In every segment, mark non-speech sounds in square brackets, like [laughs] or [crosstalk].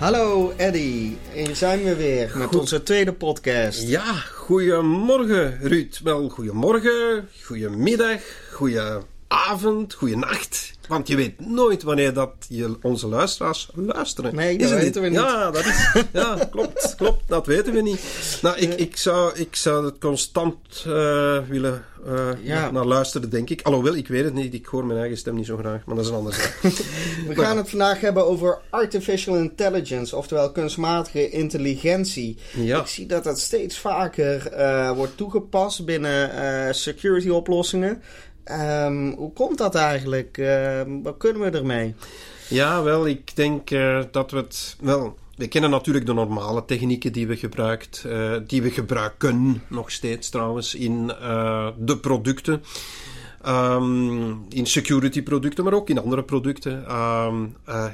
Hallo Eddie, hier zijn we weer met onze tweede podcast. Ja, goedemorgen Ruud. Wel, goedemorgen, goedemiddag, goedenavond, goedenacht. Want je weet nooit wanneer dat je onze luisteraars luisteren. Nee, dat weten we niet. Ja, dat is, ja klopt, klopt. Dat weten we niet. Nou, ik, ik, zou, ik zou het constant eh, willen eh, Ja. naar luisteren, denk ik. Alhoewel, ik weet het niet. Ik hoor mijn eigen stem niet zo graag. Maar dat is een andere zaak. [laughs] We gaan het vandaag hebben over artificial intelligence, oftewel kunstmatige intelligentie. Ja. Ik zie dat dat steeds vaker eh, wordt toegepast binnen eh, security oplossingen. Ehm, hoe komt dat eigenlijk? Ehm, wat kunnen we ermee? Ja, wel, ik denk eh, dat we het. Wel, we kennen natuurlijk de normale technieken die we gebruikt, eh, die we gebruiken nog steeds trouwens in eh, de producten. Ehm, in security producten, maar ook in andere producten.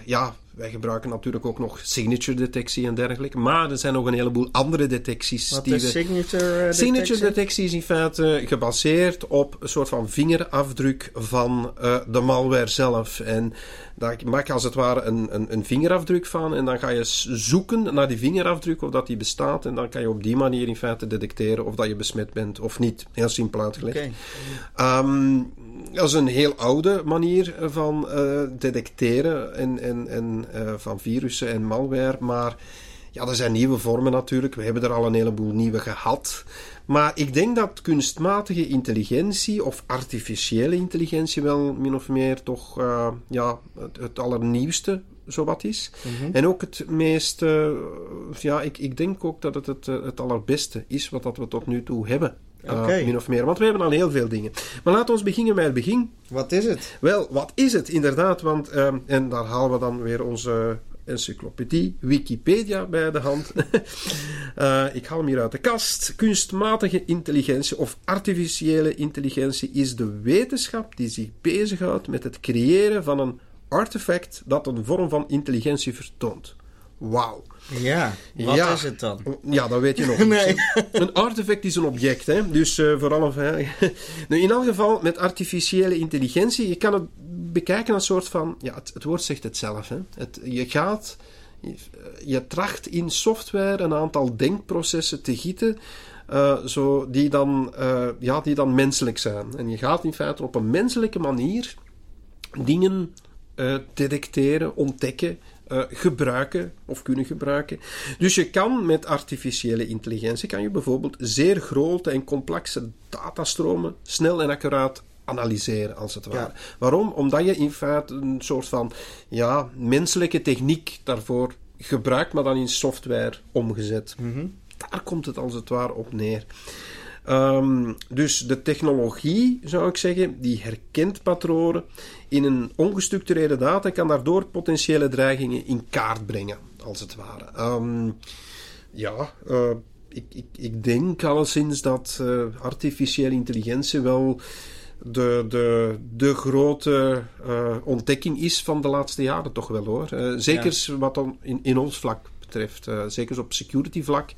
Ja, wij gebruiken natuurlijk ook nog signature detectie en dergelijke. Maar er zijn nog een heleboel andere detecties Wat die is we. signature eh, Signature detectie? detectie is in feite gebaseerd op een soort van vingerafdruk van eh, de malware zelf. En daar maak je als het ware een, een, een vingerafdruk van. En dan ga je zoeken naar die vingerafdruk of dat die bestaat. En dan kan je op die manier in feite detecteren of dat je besmet bent of niet. Heel simpel uitgelegd. Ehm, dat is een heel oude manier van eh, detecteren en, en, en, eh, van virussen en malware. Maar ja, er zijn nieuwe vormen natuurlijk. We hebben er al een heleboel nieuwe gehad. Maar ik denk dat kunstmatige intelligentie of artificiële intelligentie wel min of meer toch eh, ja, het, het allernieuwste zowat is. Mhm. En ook het meest, ja, ik, ik denk ook dat het het, het allerbeste is wat dat we tot nu toe hebben. Oké. min of meer, want we hebben al heel veel dingen. Maar laten we beginnen met het begin. Wat is het? Wel, wat is het inderdaad? Want, ehm, en daar halen we dan weer onze encyclopedie, Wikipedia bij de hand. [laughs] Eh, ik haal hem hier uit de kast. Kunstmatige intelligentie of artificiële intelligentie is de wetenschap die zich bezighoudt met het creëren van een artefact dat een vorm van intelligentie vertoont. Wauw. Ja, wat Ja. is het dan? Ja, dat weet je nog [laughs] niet. Nee. Een artefact is een object, hè? dus eh voor alle veiligheid. [laughs] Nu, in elk geval, met artificiële intelligentie, je kan het bekijken als een soort van... Ja, het, het woord zegt het zelf. Hè? Het, je gaat... Je, je tracht in software een aantal denkprocessen te gieten... eh, zo, die, dan, eh, ja, die dan menselijk zijn. En je gaat in feite op een menselijke manier dingen eh, detecteren, ontdekken, eh, gebruiken of kunnen gebruiken. Dus je kan met artificiële intelligentie kan je bijvoorbeeld zeer grote en complexe datastromen snel en accuraat analyseren, als het ware. Waarom? Omdat je in feite een soort van ja, menselijke techniek daarvoor gebruikt, maar dan in software omgezet. Daar komt het als het ware op neer. Ehm, dus de technologie, zou ik zeggen, die herkent patronen in een ongestructureerde data, kan daardoor potentiële dreigingen in kaart brengen, als het ware. Ehm, ja, eh, ik, ik, ik denk alleszins dat eh, artificiële intelligentie wel de, de, de grote eh, ontdekking is van de laatste jaren, toch wel hoor. Zeker wat dan in, in ons vlak betreft, zeker op security vlak,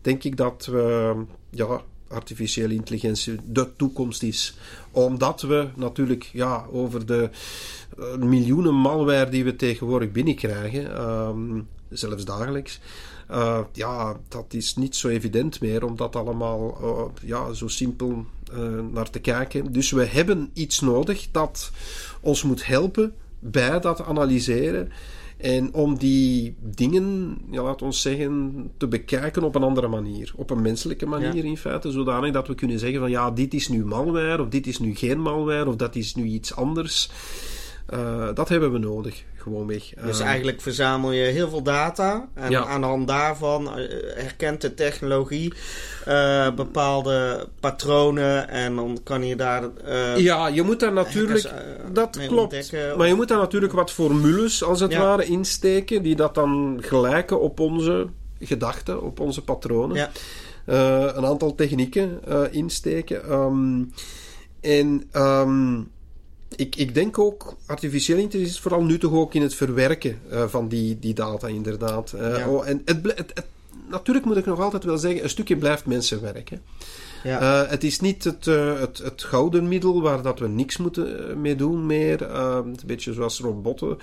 denk ik dat we, ja, artificiële intelligentie de toekomst is. Omdat we natuurlijk ja, over de eh, miljoenen malware die we tegenwoordig binnenkrijgen, ehm, zelfs dagelijks, eh, ja, dat is niet zo evident meer om dat allemaal eh, ja, zo simpel naar te kijken. Dus we hebben iets nodig dat ons moet helpen bij dat analyseren. En om die dingen, ja, laat ons zeggen, te bekijken op een andere manier. Op een menselijke manier Ja. in feite. Zodanig dat we kunnen zeggen van ja, dit is nu malware, of dit is nu geen malware, of dat is nu iets anders. Eh, dat hebben we nodig, gewoonweg. Dus Eh, eigenlijk verzamel je heel veel data. En Ja. aan de hand daarvan eh, herkent de technologie bepaalde patronen. En dan kan je daar. Ja, je moet daar natuurlijk. dat klopt. Maar je moet daar natuurlijk wat formules, als het Ja. ware, insteken. Die dat dan gelijken op onze gedachten, op onze patronen. Ja. een aantal technieken insteken. Um, en um, ik, ik denk ook, artificiële intelligentie is vooral nuttig ook in het verwerken uh, van die, die data, inderdaad. Ja. Oh, en het, het, het, natuurlijk moet ik nog altijd wel zeggen, een stukje blijft mensenwerk. Hè. Ja. Uh, het is niet het, uh, het, het, gouden middel waar dat we niks moeten mee doen meer. Uh, een beetje zoals robotten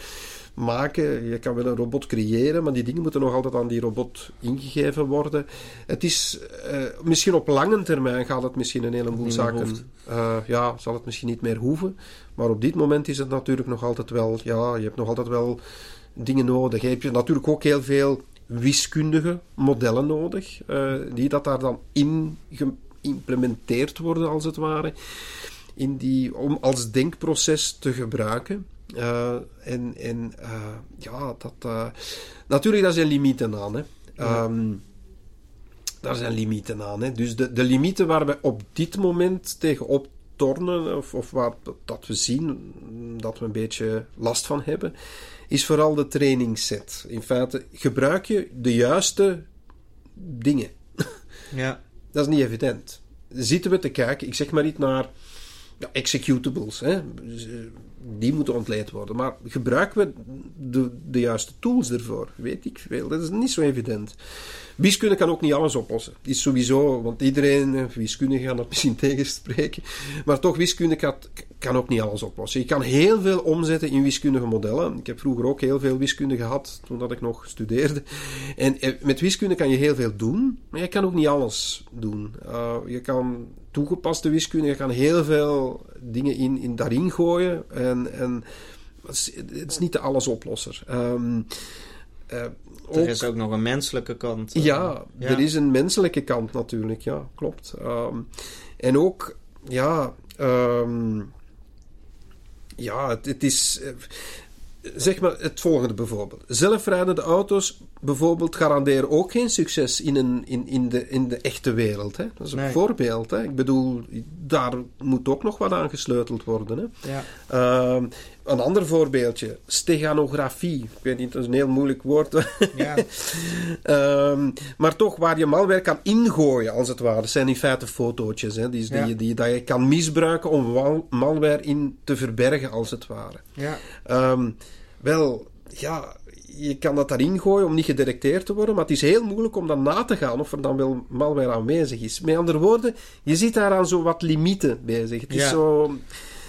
maken. Je kan wel een robot creëren, maar die dingen moeten nog altijd aan die robot ingegeven worden. Het is misschien op lange termijn gaat het misschien een heleboel zaken. ja, zal het misschien niet meer hoeven. Maar op dit moment is het natuurlijk nog altijd wel. Ja, je hebt nog altijd wel dingen nodig. Je hebt natuurlijk ook heel veel wiskundige modellen nodig, die dat daar dan in geïmplementeerd worden, als het ware, in die, om als denkproces te gebruiken. Uh, en en uh, ja, dat, uh, natuurlijk, daar zijn limieten aan. Hè. Ja. Um, daar zijn limieten aan. Hè. Dus de, de limieten waar we op dit moment tegenop tornen, of, of waar dat we zien dat we een beetje last van hebben, is vooral de trainingsset. In feite, gebruik je de juiste dingen. Ja. Dat is niet evident. Zitten we te kijken, ik zeg maar niet naar executables. Hè? Die moeten ontleed worden. Maar gebruiken we de, de juiste tools ervoor? Weet ik veel. Dat is niet zo evident. Wiskunde kan ook niet alles oplossen. Is sowieso, want iedereen, eh, wiskunde gaat dat [laughs] misschien tegenspreken. Maar toch, wiskunde kan, ook niet alles oplossen. Je kan heel veel omzetten in wiskundige modellen. Ik heb vroeger ook heel veel wiskunde gehad, toen dat ik nog studeerde. En eh, met wiskunde kan je heel veel doen, maar je kan ook niet alles doen. Je kan toegepaste wiskunde, je kan heel veel dingen in, in daarin gooien. En, en het is niet de allesoplosser. Um, uh, er is ook nog een menselijke kant. Uh, ja, ja, er is een menselijke kant natuurlijk, ja, klopt. Um, en ook, ja, um, ja, het, het is. Uh, zeg maar het volgende bijvoorbeeld. Zelfrijdende auto's bijvoorbeeld garanderen ook geen succes in, een, in, in, de, in de echte wereld. Hè? Dat is een nee. voorbeeld. Hè? Ik bedoel, daar moet ook nog wat aan gesleuteld worden. Hè? Ja. Uh, een ander voorbeeldje, steganografie. Ik weet niet, dat is een heel moeilijk woord. [laughs] Ja. um, maar toch, waar je malware kan ingooien, als het ware, zijn in feite fotootjes. Hè, die, ja. die, die, dat je kan misbruiken om malware in te verbergen, als het ware. Ja. Um, wel, ja, je kan dat daarin gooien om niet gedetecteerd te worden, maar het is heel moeilijk om dan na te gaan of er dan wel malware aanwezig is. Met andere woorden, je ziet daaraan zo wat limieten bezig. Het is zo...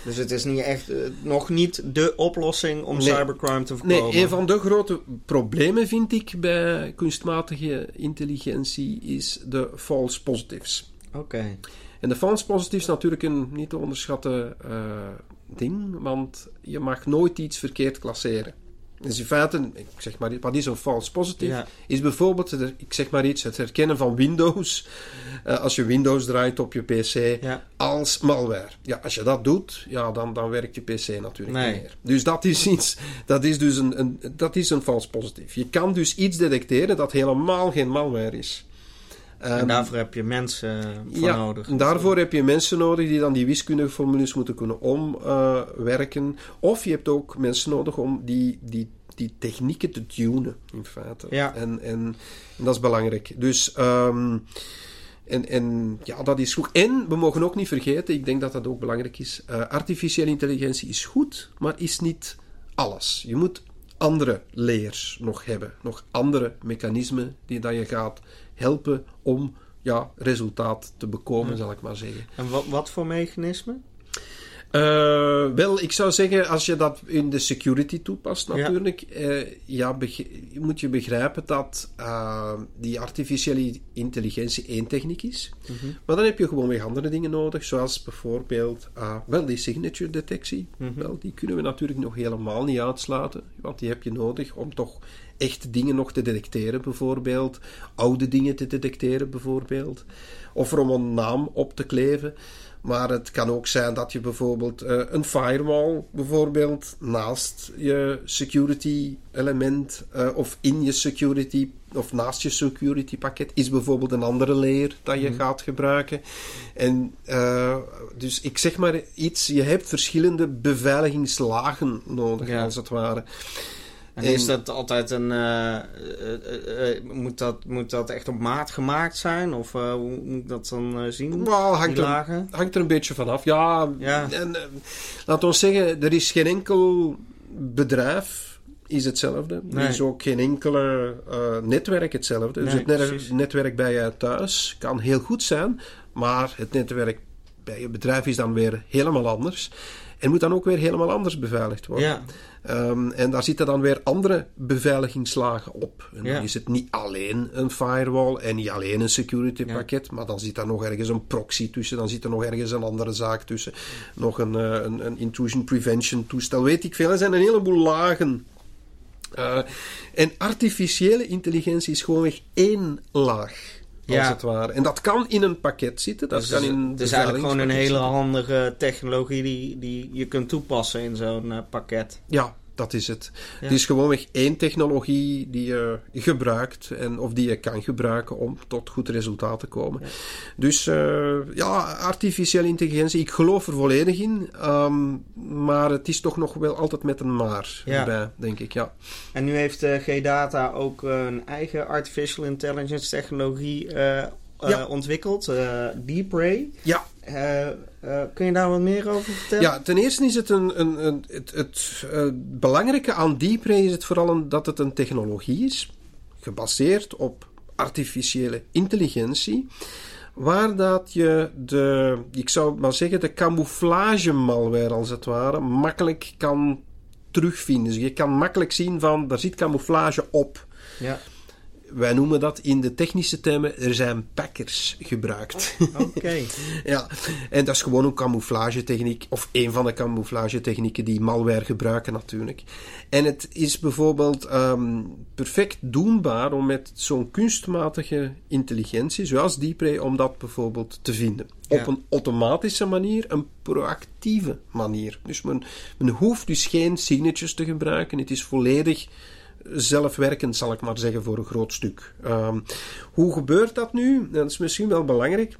Dus het is niet echt, uh, nog niet de oplossing om nee. cybercrime te voorkomen. Nee, een van de grote problemen vind ik bij kunstmatige intelligentie is de false positives. Oké. Okay. En de false positives is natuurlijk een niet te onderschatten uh, ding, want je mag nooit iets verkeerd klasseren. Dus in feite, ik zeg maar, wat is een false positive? Ja. Is bijvoorbeeld, ik zeg maar iets, het herkennen van Windows, uh, als je Windows draait op je PC, ja. als malware. Ja, als je dat doet, ja, dan, dan werkt je PC natuurlijk nee. niet meer. Dus dat is iets, dat is dus een, een, dat is een false positive. Je kan dus iets detecteren dat helemaal geen malware is. En daarvoor heb je mensen voor ja, nodig. Daarvoor heb je mensen nodig die dan die wiskundige formules moeten kunnen omwerken. Of je hebt ook mensen nodig om die, die, die technieken te tunen, in feite. Ja. En, en, en dat is belangrijk. Dus... Um, en, en ja, dat is goed. En we mogen ook niet vergeten, ik denk dat dat ook belangrijk is. Uh, artificiële intelligentie is goed, maar is niet alles. Je moet andere layers nog hebben. Nog andere mechanismen die dat je gaat helpen om ja, resultaat te bekomen, ja. zal ik maar zeggen. En wat, wat voor mechanismen? Uh, wel, ik zou zeggen, als je dat in de security toepast, natuurlijk, ja, uh, ja moet je begrijpen dat uh, die artificiële intelligentie één techniek is. Mm -hmm. Maar dan heb je gewoon weer andere dingen nodig, zoals bijvoorbeeld, wel, die signature detectie. Mm -hmm. Wel, die kunnen we natuurlijk nog helemaal niet uitsluiten, want die heb je nodig om toch echt dingen nog te detecteren, bijvoorbeeld. Oude dingen te detecteren, bijvoorbeeld. Of er om een naam op te kleven. Maar het kan ook zijn dat je bijvoorbeeld uh, een firewall, bijvoorbeeld, naast je security element uh, of in je security of naast je security pakket is bijvoorbeeld een andere layer dat je mm. gaat gebruiken. En uh, dus ik zeg maar iets, je hebt verschillende beveiligingslagen nodig, ja. als het ware. En is dat altijd een. Uh, moet, dat, moet dat echt op maat gemaakt zijn? Of hoe moet ik dat dan zien? Well, hangt, er, hangt er een beetje vanaf. Ja, ja. En, laten we zeggen, er is geen enkel bedrijf is hetzelfde. Er is ook geen enkele netwerk hetzelfde. dus het netwerk bij je thuis kan heel goed zijn, maar het netwerk bij je bedrijf is dan weer helemaal anders. En moet dan ook weer helemaal anders beveiligd worden. Ja. Ehm, en daar zitten dan weer andere beveiligingslagen op. En dan is het niet alleen een firewall en niet alleen een security pakket, maar dan zit daar nog ergens een proxy tussen, dan zit er nog ergens een andere zaak tussen, nog een, uh, een, een, intrusion prevention toestel, weet ik veel. Er zijn een heleboel lagen. Uh, en artificiële intelligentie is gewoonweg één laag ja. als het ware. En dat kan in een pakket zitten. Dat dus kan in het is eigenlijk gewoon een hele handige technologie die, die je kunt toepassen in zo'n uh, pakket. Ja, dat is het. Het is gewoonweg één technologie die je gebruikt en, of die je kan gebruiken om tot goed resultaat te komen. Dus uh, ja, artificiële intelligentie, ik geloof er volledig in, um, maar het is toch nog wel altijd met een maar erbij, denk ik. Ja. En nu heeft uh, G-Data ook een eigen artificial intelligence technologie uh, ja. ontwikkeld, DeepRay. Ja. Uh, kun je daar wat meer over vertellen? Ja, ten eerste is het een, een, een het, het uh, belangrijke aan DeepRay is het vooral dat het een technologie is, gebaseerd op artificiële intelligentie, waar dat je de, ik zou maar zeggen, de camouflage malware als het ware, makkelijk kan terugvinden. Dus je kan makkelijk zien van, daar zit camouflage op. Ja wij noemen dat in de technische termen, er zijn packers gebruikt. Oké. [laughs] ja, en dat is gewoon een camouflagetechniek, of een van de camouflagetechnieken die malware gebruiken natuurlijk. En het is bijvoorbeeld ehm, perfect doenbaar om met zo'n kunstmatige intelligentie, zoals DeepRay, om dat bijvoorbeeld te vinden. Op een automatische manier, een proactieve manier. Dus men, men hoeft dus geen signatures te gebruiken, het is volledig zelfwerkend, zal ik maar zeggen, voor een groot stuk. Um, hoe gebeurt dat nu? Dat is misschien wel belangrijk.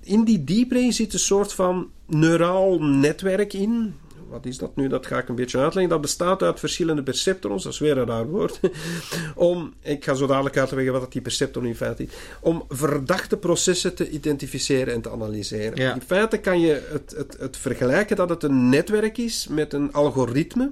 In die deep zit een soort van neuraal netwerk in. Wat is dat nu? Dat ga ik een beetje uitleggen. Dat bestaat uit verschillende perceptrons. Dat is weer een raar woord. [laughs] om, ik ga zo dadelijk uitleggen wat die perceptron in feite is. Om verdachte processen te identificeren en te analyseren. In feite kan je het, het, het vergelijken dat het een netwerk is met een algoritme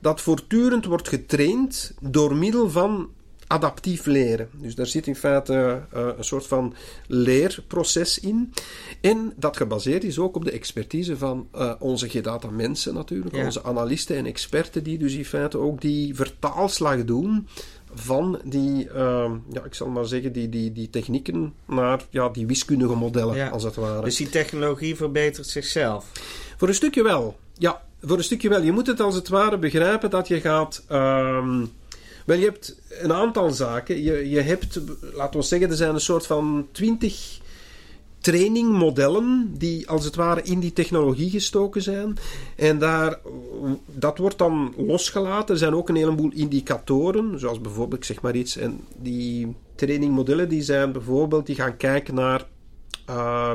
dat voortdurend wordt getraind door middel van adaptief leren. Dus daar zit in feite uh, een soort van leerproces in. En dat gebaseerd is ook op de expertise van uh, onze gedata mensen natuurlijk, onze analisten en experten die dus in feite ook die vertaalslag doen van die, uh, ja, ik zal maar zeggen, die, die, die technieken naar ja, die wiskundige modellen, als het ware. Dus die technologie verbetert zichzelf? Voor een stukje wel, ja voor een stukje wel. Je moet het als het ware begrijpen dat je gaat. Um, wel, je hebt een aantal zaken. Je, je hebt, laten we zeggen, er zijn een soort van twintig trainingmodellen die als het ware in die technologie gestoken zijn. En daar, dat wordt dan losgelaten. Er zijn ook een heleboel indicatoren, zoals bijvoorbeeld, ik zeg maar iets, en die trainingmodellen die zijn bijvoorbeeld, die gaan kijken naar uh,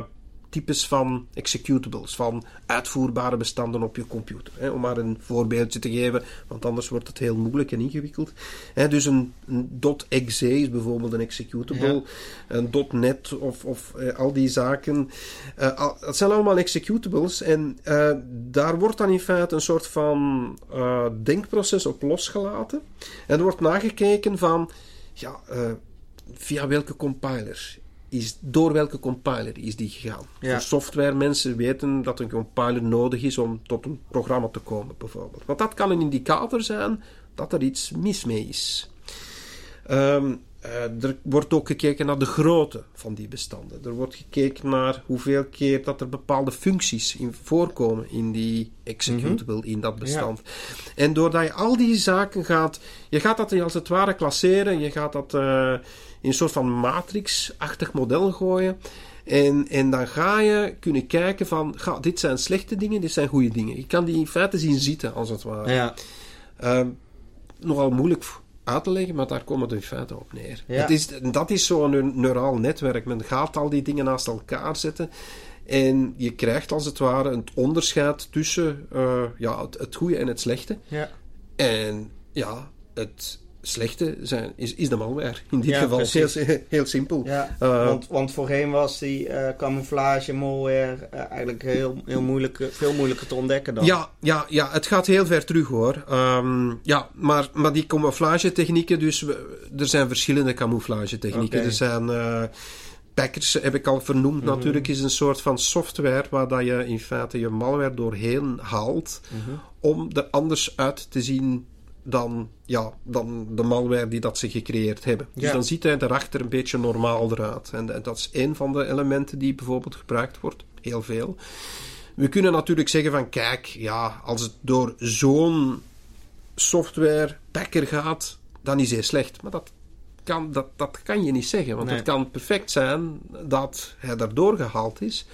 types van executables, van uitvoerbare bestanden op je computer. Hè, om maar een voorbeeldje te geven, want anders wordt het heel moeilijk en ingewikkeld. Hè, dus een, een .exe is bijvoorbeeld een executable, een .net of, of eh, al die zaken. Uh, dat zijn allemaal executables en uh, daar wordt dan in feite een soort van denkproces op losgelaten. En er wordt nagekeken van, ja, via welke compiler is door welke compiler is die gegaan. Ja. Voor software mensen weten dat een compiler nodig is om tot een programma te komen, bijvoorbeeld. Want dat kan een indicator zijn dat er iets mis mee is. Um, er wordt ook gekeken naar de grootte van die bestanden. Er wordt gekeken naar hoeveel keer dat er bepaalde functies in voorkomen in die executable, mhm. in dat bestand. En doordat je al die zaken gaat... Je gaat dat als het ware klasseren. Je gaat dat... Uh, in een soort van matrix-achtig model gooien. En, en dan ga je kunnen kijken van, ga, dit zijn slechte dingen, dit zijn goede dingen. Je kan die in feite zien zitten, als het ware. Ja. Uh, nogal moeilijk uit te leggen, maar daar komen de in feite op neer. Het is, dat is zo'n neuraal netwerk. Men gaat al die dingen naast elkaar zetten. En je krijgt als het ware een onderscheid tussen uh, ja, het, het goede en het slechte. Ja. En ja, het slechte zijn, is, is de malware. In dit Ja, geval precies. heel, [laughs] heel simpel. Ja, Eh, want, want voorheen was die eh, camouflage, malware eh, eigenlijk heel, heel moeilijk, veel moeilijker te ontdekken dan. Ja, ja, ja, het gaat heel ver terug hoor. Ehm, ja, maar, maar die camouflagetechnieken, dus we- er zijn verschillende camouflagetechnieken. Oké. Er zijn packers, heb ik al vernoemd Mhm. natuurlijk, is een soort van software waar dat je in feite je malware doorheen haalt Mhm. om er anders uit te zien dan, ja, dan de malware die dat ze gecreëerd hebben. Dus Ja. dan ziet hij erachter een beetje normaal eruit. En, en dat is een van de elementen die bijvoorbeeld gebruikt wordt. Heel veel. We kunnen natuurlijk zeggen van kijk, ja, als het door zo'n software packer gaat, dan is hij slecht. Maar dat kan, dat, dat kan je niet zeggen. Want Nee. het kan perfect zijn dat hij daardoor gehaald is.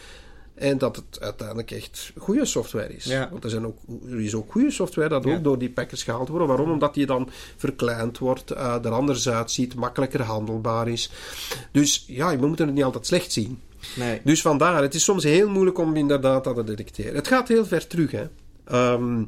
En dat het uiteindelijk echt goede software is. Ja. Want er, zijn ook, er is ook goede software dat Ja. ook door die packers gehaald wordt. Waarom? Omdat die dan verkleind wordt, eh, er anders uitziet, makkelijker handelbaar is. Dus ja, we moeten het niet altijd slecht zien. Nee. Dus vandaar, het is soms heel moeilijk om inderdaad dat te detecteren. Het gaat heel ver terug, hè. Ehm,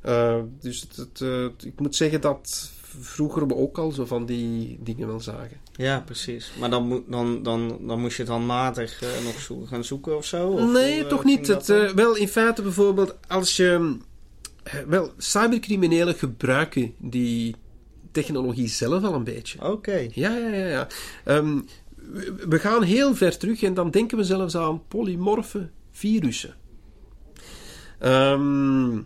eh, dus het, het, ik moet zeggen dat vroeger we ook al zo van die dingen wel zagen. Ja, precies. Maar dan, moet, dan, dan, dan moest je het handmatig eh, nog zo- gaan zoeken of zo? Of nee, hoe, eh, toch niet. Het, eh, wel, in feite bijvoorbeeld, als je... Wel, cybercriminelen gebruiken die technologie zelf al een beetje. Oké. Ja, ja, ja. ja. Ehm, we- gaan heel ver terug en dan denken we zelfs aan polymorfe virussen. Ehm,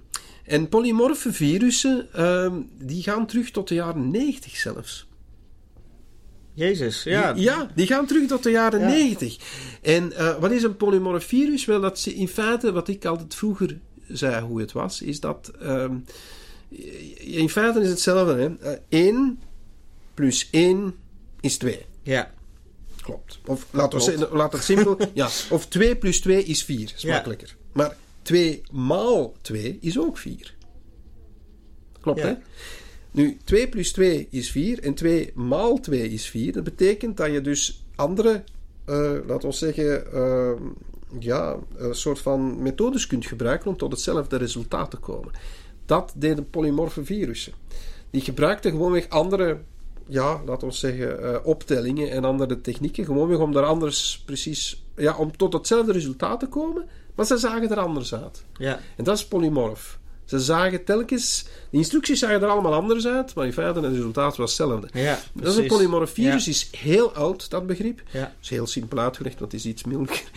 en polymorfe virussen, ehm, die gaan terug tot de jaren 90 zelfs. Jezus, ja. Ja, die gaan terug tot de jaren Ja. 90. En eh, wat is een polymorf virus? Wel, dat ze in feite, wat ik altijd vroeger zei hoe het was, is dat. ehm, in feite is hetzelfde. Hè? Eh, 1 plus 1 is 2. Ja. Klopt. Of laten we laat het simpel. [laughs] ja, of 2 plus 2 is 4. Is Ja. makkelijker. Maar 2 maal 2 is ook 4. Klopt, Ja. hè? Nu, 2 plus 2 is 4 en 2 maal 2 is 4. Dat betekent dat je dus andere, eh laten we zeggen, eh, ja, een soort van methodes kunt gebruiken om tot hetzelfde resultaat te komen. Dat deden polymorfe virussen. Die gebruikten gewoonweg andere, ja, laten we zeggen, eh, optellingen en andere technieken. Gewoonweg om daar anders precies, ja, om tot hetzelfde resultaat te komen. Maar ze zagen er anders uit. Ja. En dat is polymorf. Ze zagen telkens, de instructies zagen er allemaal anders uit, maar in feite het resultaat was hetzelfde. Ja, Dat is een polymorf virus, Ja. is heel oud, dat begrip. Ja. is heel simpel uitgelegd, want het is iets milder. [laughs]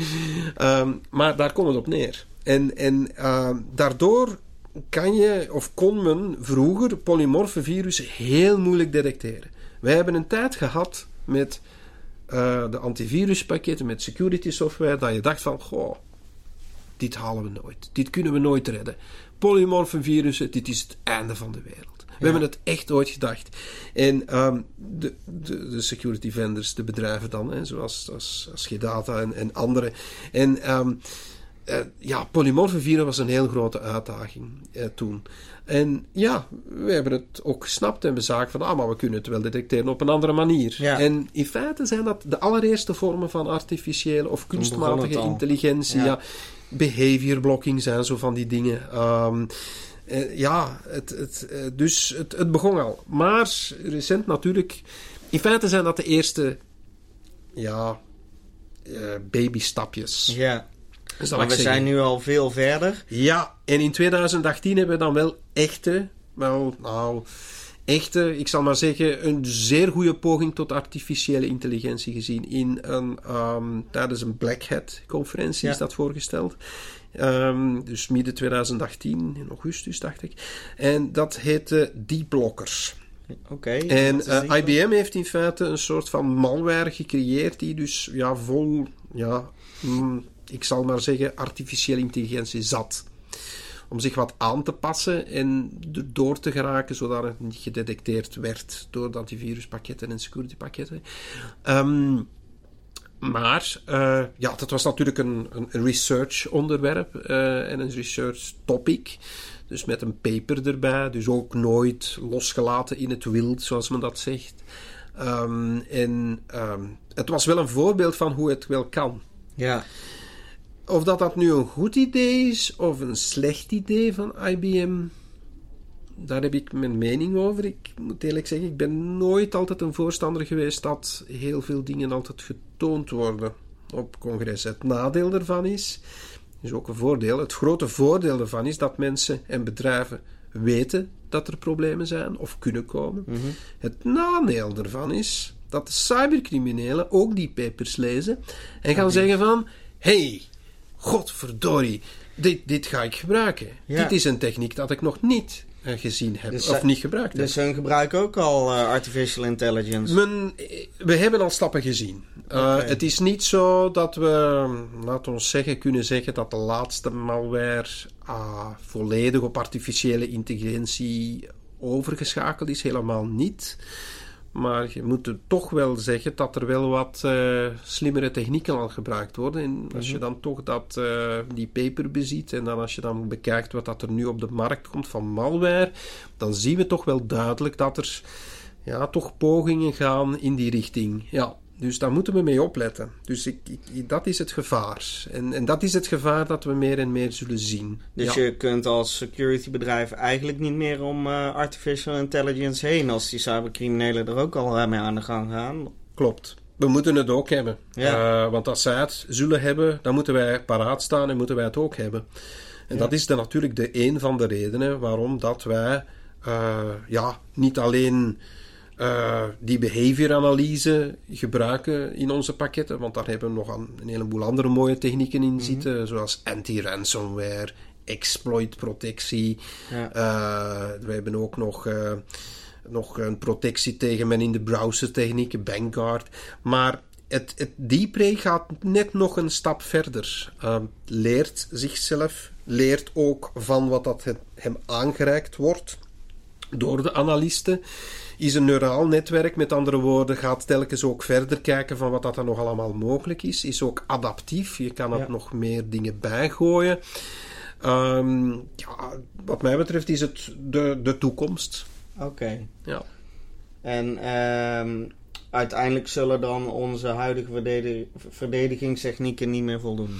Ehm, maar daar komt het op neer. En, en ehm, daardoor kan je, of kon men vroeger polymorfe virussen heel moeilijk detecteren. Wij hebben een tijd gehad met eh, de antiviruspakketten, met security software, dat je dacht van, goh, dit halen we nooit. Dit kunnen we nooit redden. Polymorfe virussen, dit is het einde van de wereld. We hebben het echt ooit gedacht. En ehm, de, de, de security vendors, de bedrijven dan, hè, zoals als, als Gedata en, en andere. En ehm, eh, ja, polymorfe virussen was een heel grote uitdaging eh, toen. En ja, we hebben het ook gesnapt en we zagen van, ah, maar we kunnen het wel detecteren op een andere manier. Ja. En in feite zijn dat de allereerste vormen van artificiële of kunstmatige intelligentie. Ja. Ja. Behavior blocking zijn zo van die dingen. Ehm, eh, ja, het, het, eh, dus het, het begon al. Maar recent natuurlijk. In feite zijn dat de eerste. Ja. eh, babystapjes. Ja. Dus dat Maar we zeggen. zijn nu al veel verder. Ja, en in 2018 hebben we dan wel echte. Wel, nou. Echte, ik zal maar zeggen, een zeer goede poging tot artificiële intelligentie gezien. In een, ehm, tijdens een Black Hat-conferentie Ja. is dat voorgesteld. Ehm, dus midden 2018, in augustus dacht ik. En dat heette Deep Blockers. Oké. En is eh? IBM heeft in feite een soort van malware gecreëerd die dus ja, vol, ja, mm, ik zal maar zeggen, artificiële intelligentie zat. Om zich wat aan te passen en door te geraken zodat het niet gedetecteerd werd door de antiviruspakketten en securitypakketten. Ehm, maar eh, ja, dat was natuurlijk een, een, een research onderwerp eh, en een research topic. Dus met een paper erbij, dus ook nooit losgelaten in het wild, zoals men dat zegt. Ehm, en ehm, het was wel een voorbeeld van hoe het wel kan. Ja. Of dat dat nu een goed idee is of een slecht idee van IBM, daar heb ik mijn mening over. Ik moet eerlijk zeggen, ik ben nooit altijd een voorstander geweest dat heel veel dingen altijd getoond worden op congres. Het nadeel daarvan is, is ook een voordeel. Het grote voordeel daarvan is dat mensen en bedrijven weten dat er problemen zijn of kunnen komen. Mhm. Het nadeel daarvan is dat de cybercriminelen ook die papers lezen en gaan zeggen van... hey, godverdorie, dit, dit ga ik gebruiken. Ja. Dit is een techniek dat ik nog niet eh, gezien heb Dus of niet gebruikt heb. Dus hun gebruiken ook al eh, artificial intelligence. Men, we hebben al stappen gezien. Uh. Het is niet zo dat we, laten we zeggen, kunnen zeggen dat de laatste malware ah, volledig op artificiële intelligentie overgeschakeld is. Helemaal niet. Maar je moet er toch wel zeggen dat er wel wat eh, slimmere technieken al gebruikt worden. En als je dan toch dat, eh, die paper beziet en dan als je dan bekijkt wat dat er nu op de markt komt van malware, dan zien we toch wel duidelijk dat er ja, toch pogingen gaan in die richting. Ja, dus daar moeten we mee opletten. Dus ik, ik- dat is het gevaar. En, en dat is het gevaar dat we meer en meer zullen zien. Dus ja. je kunt als securitybedrijf eigenlijk niet meer om eh, artificial intelligence heen als die cybercriminelen er ook al eh, mee aan de gang gaan. Klopt. We moeten het ook hebben. Ja. Eh, want als zij het zullen hebben, dan moeten wij paraat staan en moeten wij het ook hebben. En Ja. dat is natuurlijk de een van de redenen waarom dat wij ja, niet alleen eh, die behavioranalyse gebruiken in onze pakketten, want daar hebben we nog een, een heleboel andere mooie technieken in zitten, zoals anti-ransomware, exploit protectie. Ja. Eh, we hebben ook nog, eh, nog een protectie tegen men in de browsertechnieken, Vanguard. Maar het, het Deepray gaat net nog een stap verder. Eh, leert zichzelf, leert ook van wat dat hem aangereikt wordt door de analisten. Is een neuraal netwerk, met andere woorden, gaat telkens ook verder kijken van wat dat er nog allemaal mogelijk is. Is ook adaptief, je kan er Ja. nog meer dingen bijgooien. Ehm, ja, wat mij betreft is het de, de toekomst. Oké. Ja. En ehm, uiteindelijk zullen dan onze huidige verdedig- verdedigingstechnieken niet meer voldoen.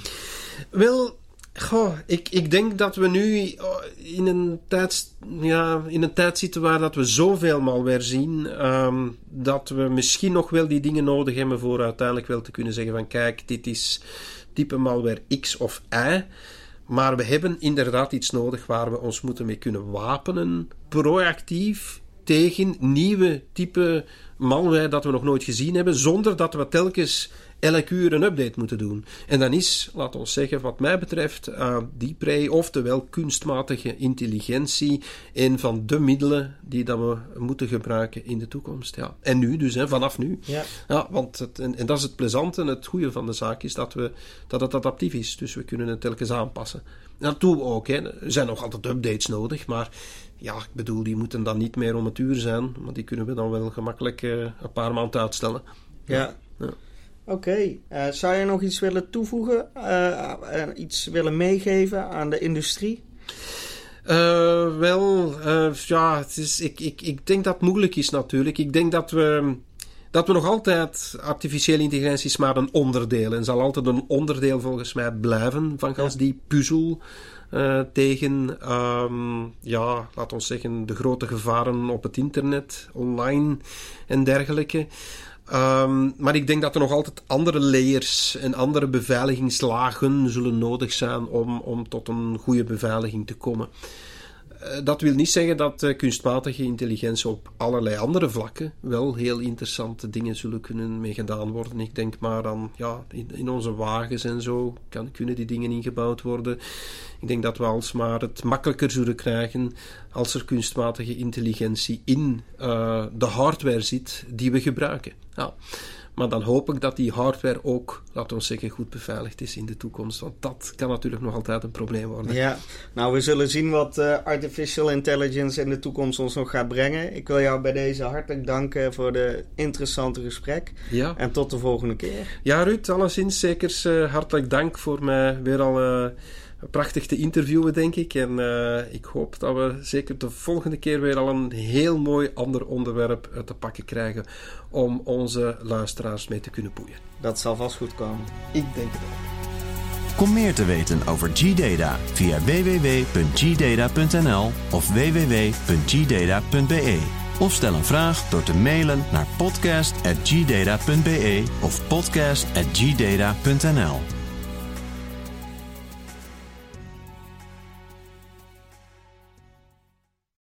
Wel, goh, ik, ik denk dat we nu oh, in een, tijd, ja, in een tijd zitten waar dat we zoveel malware zien, ehm, dat we misschien nog wel die dingen nodig hebben voor uiteindelijk wel te kunnen zeggen van kijk, dit is type malware X of Y. Maar we hebben inderdaad iets nodig waar we ons moeten mee kunnen wapenen, proactief tegen nieuwe type malware dat we nog nooit gezien hebben, zonder dat we telkens elk uur een update moeten doen. En dan is, laten we zeggen, wat mij betreft, uh, Deepray, oftewel kunstmatige intelligentie, een van de middelen die dat we moeten gebruiken in de toekomst. Ja. En nu dus, hè, vanaf nu. Ja. Ja, want het, en, en dat is het plezante en het goede van de zaak is dat, we, dat het adaptief is. Dus we kunnen het telkens aanpassen. En dat doen we ook. Hè. Er zijn nog altijd updates nodig, maar ja, ik bedoel, die moeten dan niet meer om het uur zijn. Maar die kunnen we dan wel gemakkelijk uh, een paar maanden uitstellen. Ja. Ja. Oké. Uh, zou je nog iets willen toevoegen? Uh, iets willen meegeven aan de industrie? Uh, wel, ja, het is, ik, ik, ik denk dat het moeilijk is natuurlijk. Ik denk dat we, dat we nog altijd artificiële intelligentie is maar een onderdeel. En zal altijd een onderdeel volgens mij blijven van gans ja. die puzzel. Uh, tegen, um, ja, laten we zeggen, de grote gevaren op het internet, online en dergelijke. Um, maar ik denk dat er nog altijd andere layers en andere beveiligingslagen zullen nodig zijn om, om tot een goede beveiliging te komen. Uh, dat wil niet zeggen dat uh, kunstmatige intelligentie op allerlei andere vlakken wel heel interessante dingen zullen kunnen mee gedaan worden. Ik denk maar aan ja, in, in onze wagens en zo kan, kunnen die dingen ingebouwd worden. Ik denk dat we alsmaar het makkelijker zullen krijgen als er kunstmatige intelligentie in uh, de hardware zit die we gebruiken. Ja. Maar dan hoop ik dat die hardware ook, laten we zeggen, goed beveiligd is in de toekomst. Want dat kan natuurlijk nog altijd een probleem worden. Ja, nou we zullen zien wat uh, artificial intelligence in de toekomst ons nog gaat brengen. Ik wil jou bij deze hartelijk danken voor de interessante gesprek. Ja. En tot de volgende keer. Ja, Ruud, alleszins zeker uh, hartelijk dank voor mij weer al uh, prachtig te interviewen, denk ik. En uh, ik hoop dat we zeker de volgende keer weer al een heel mooi ander onderwerp te pakken krijgen om onze luisteraars mee te kunnen boeien. Dat zal vast goed komen. Ik denk het ook. Kom meer te weten over G-Data via www.gdata.nl of www.gdata.be. Of stel een vraag door te mailen naar podcast.gdata.be of podcast.gdata.nl.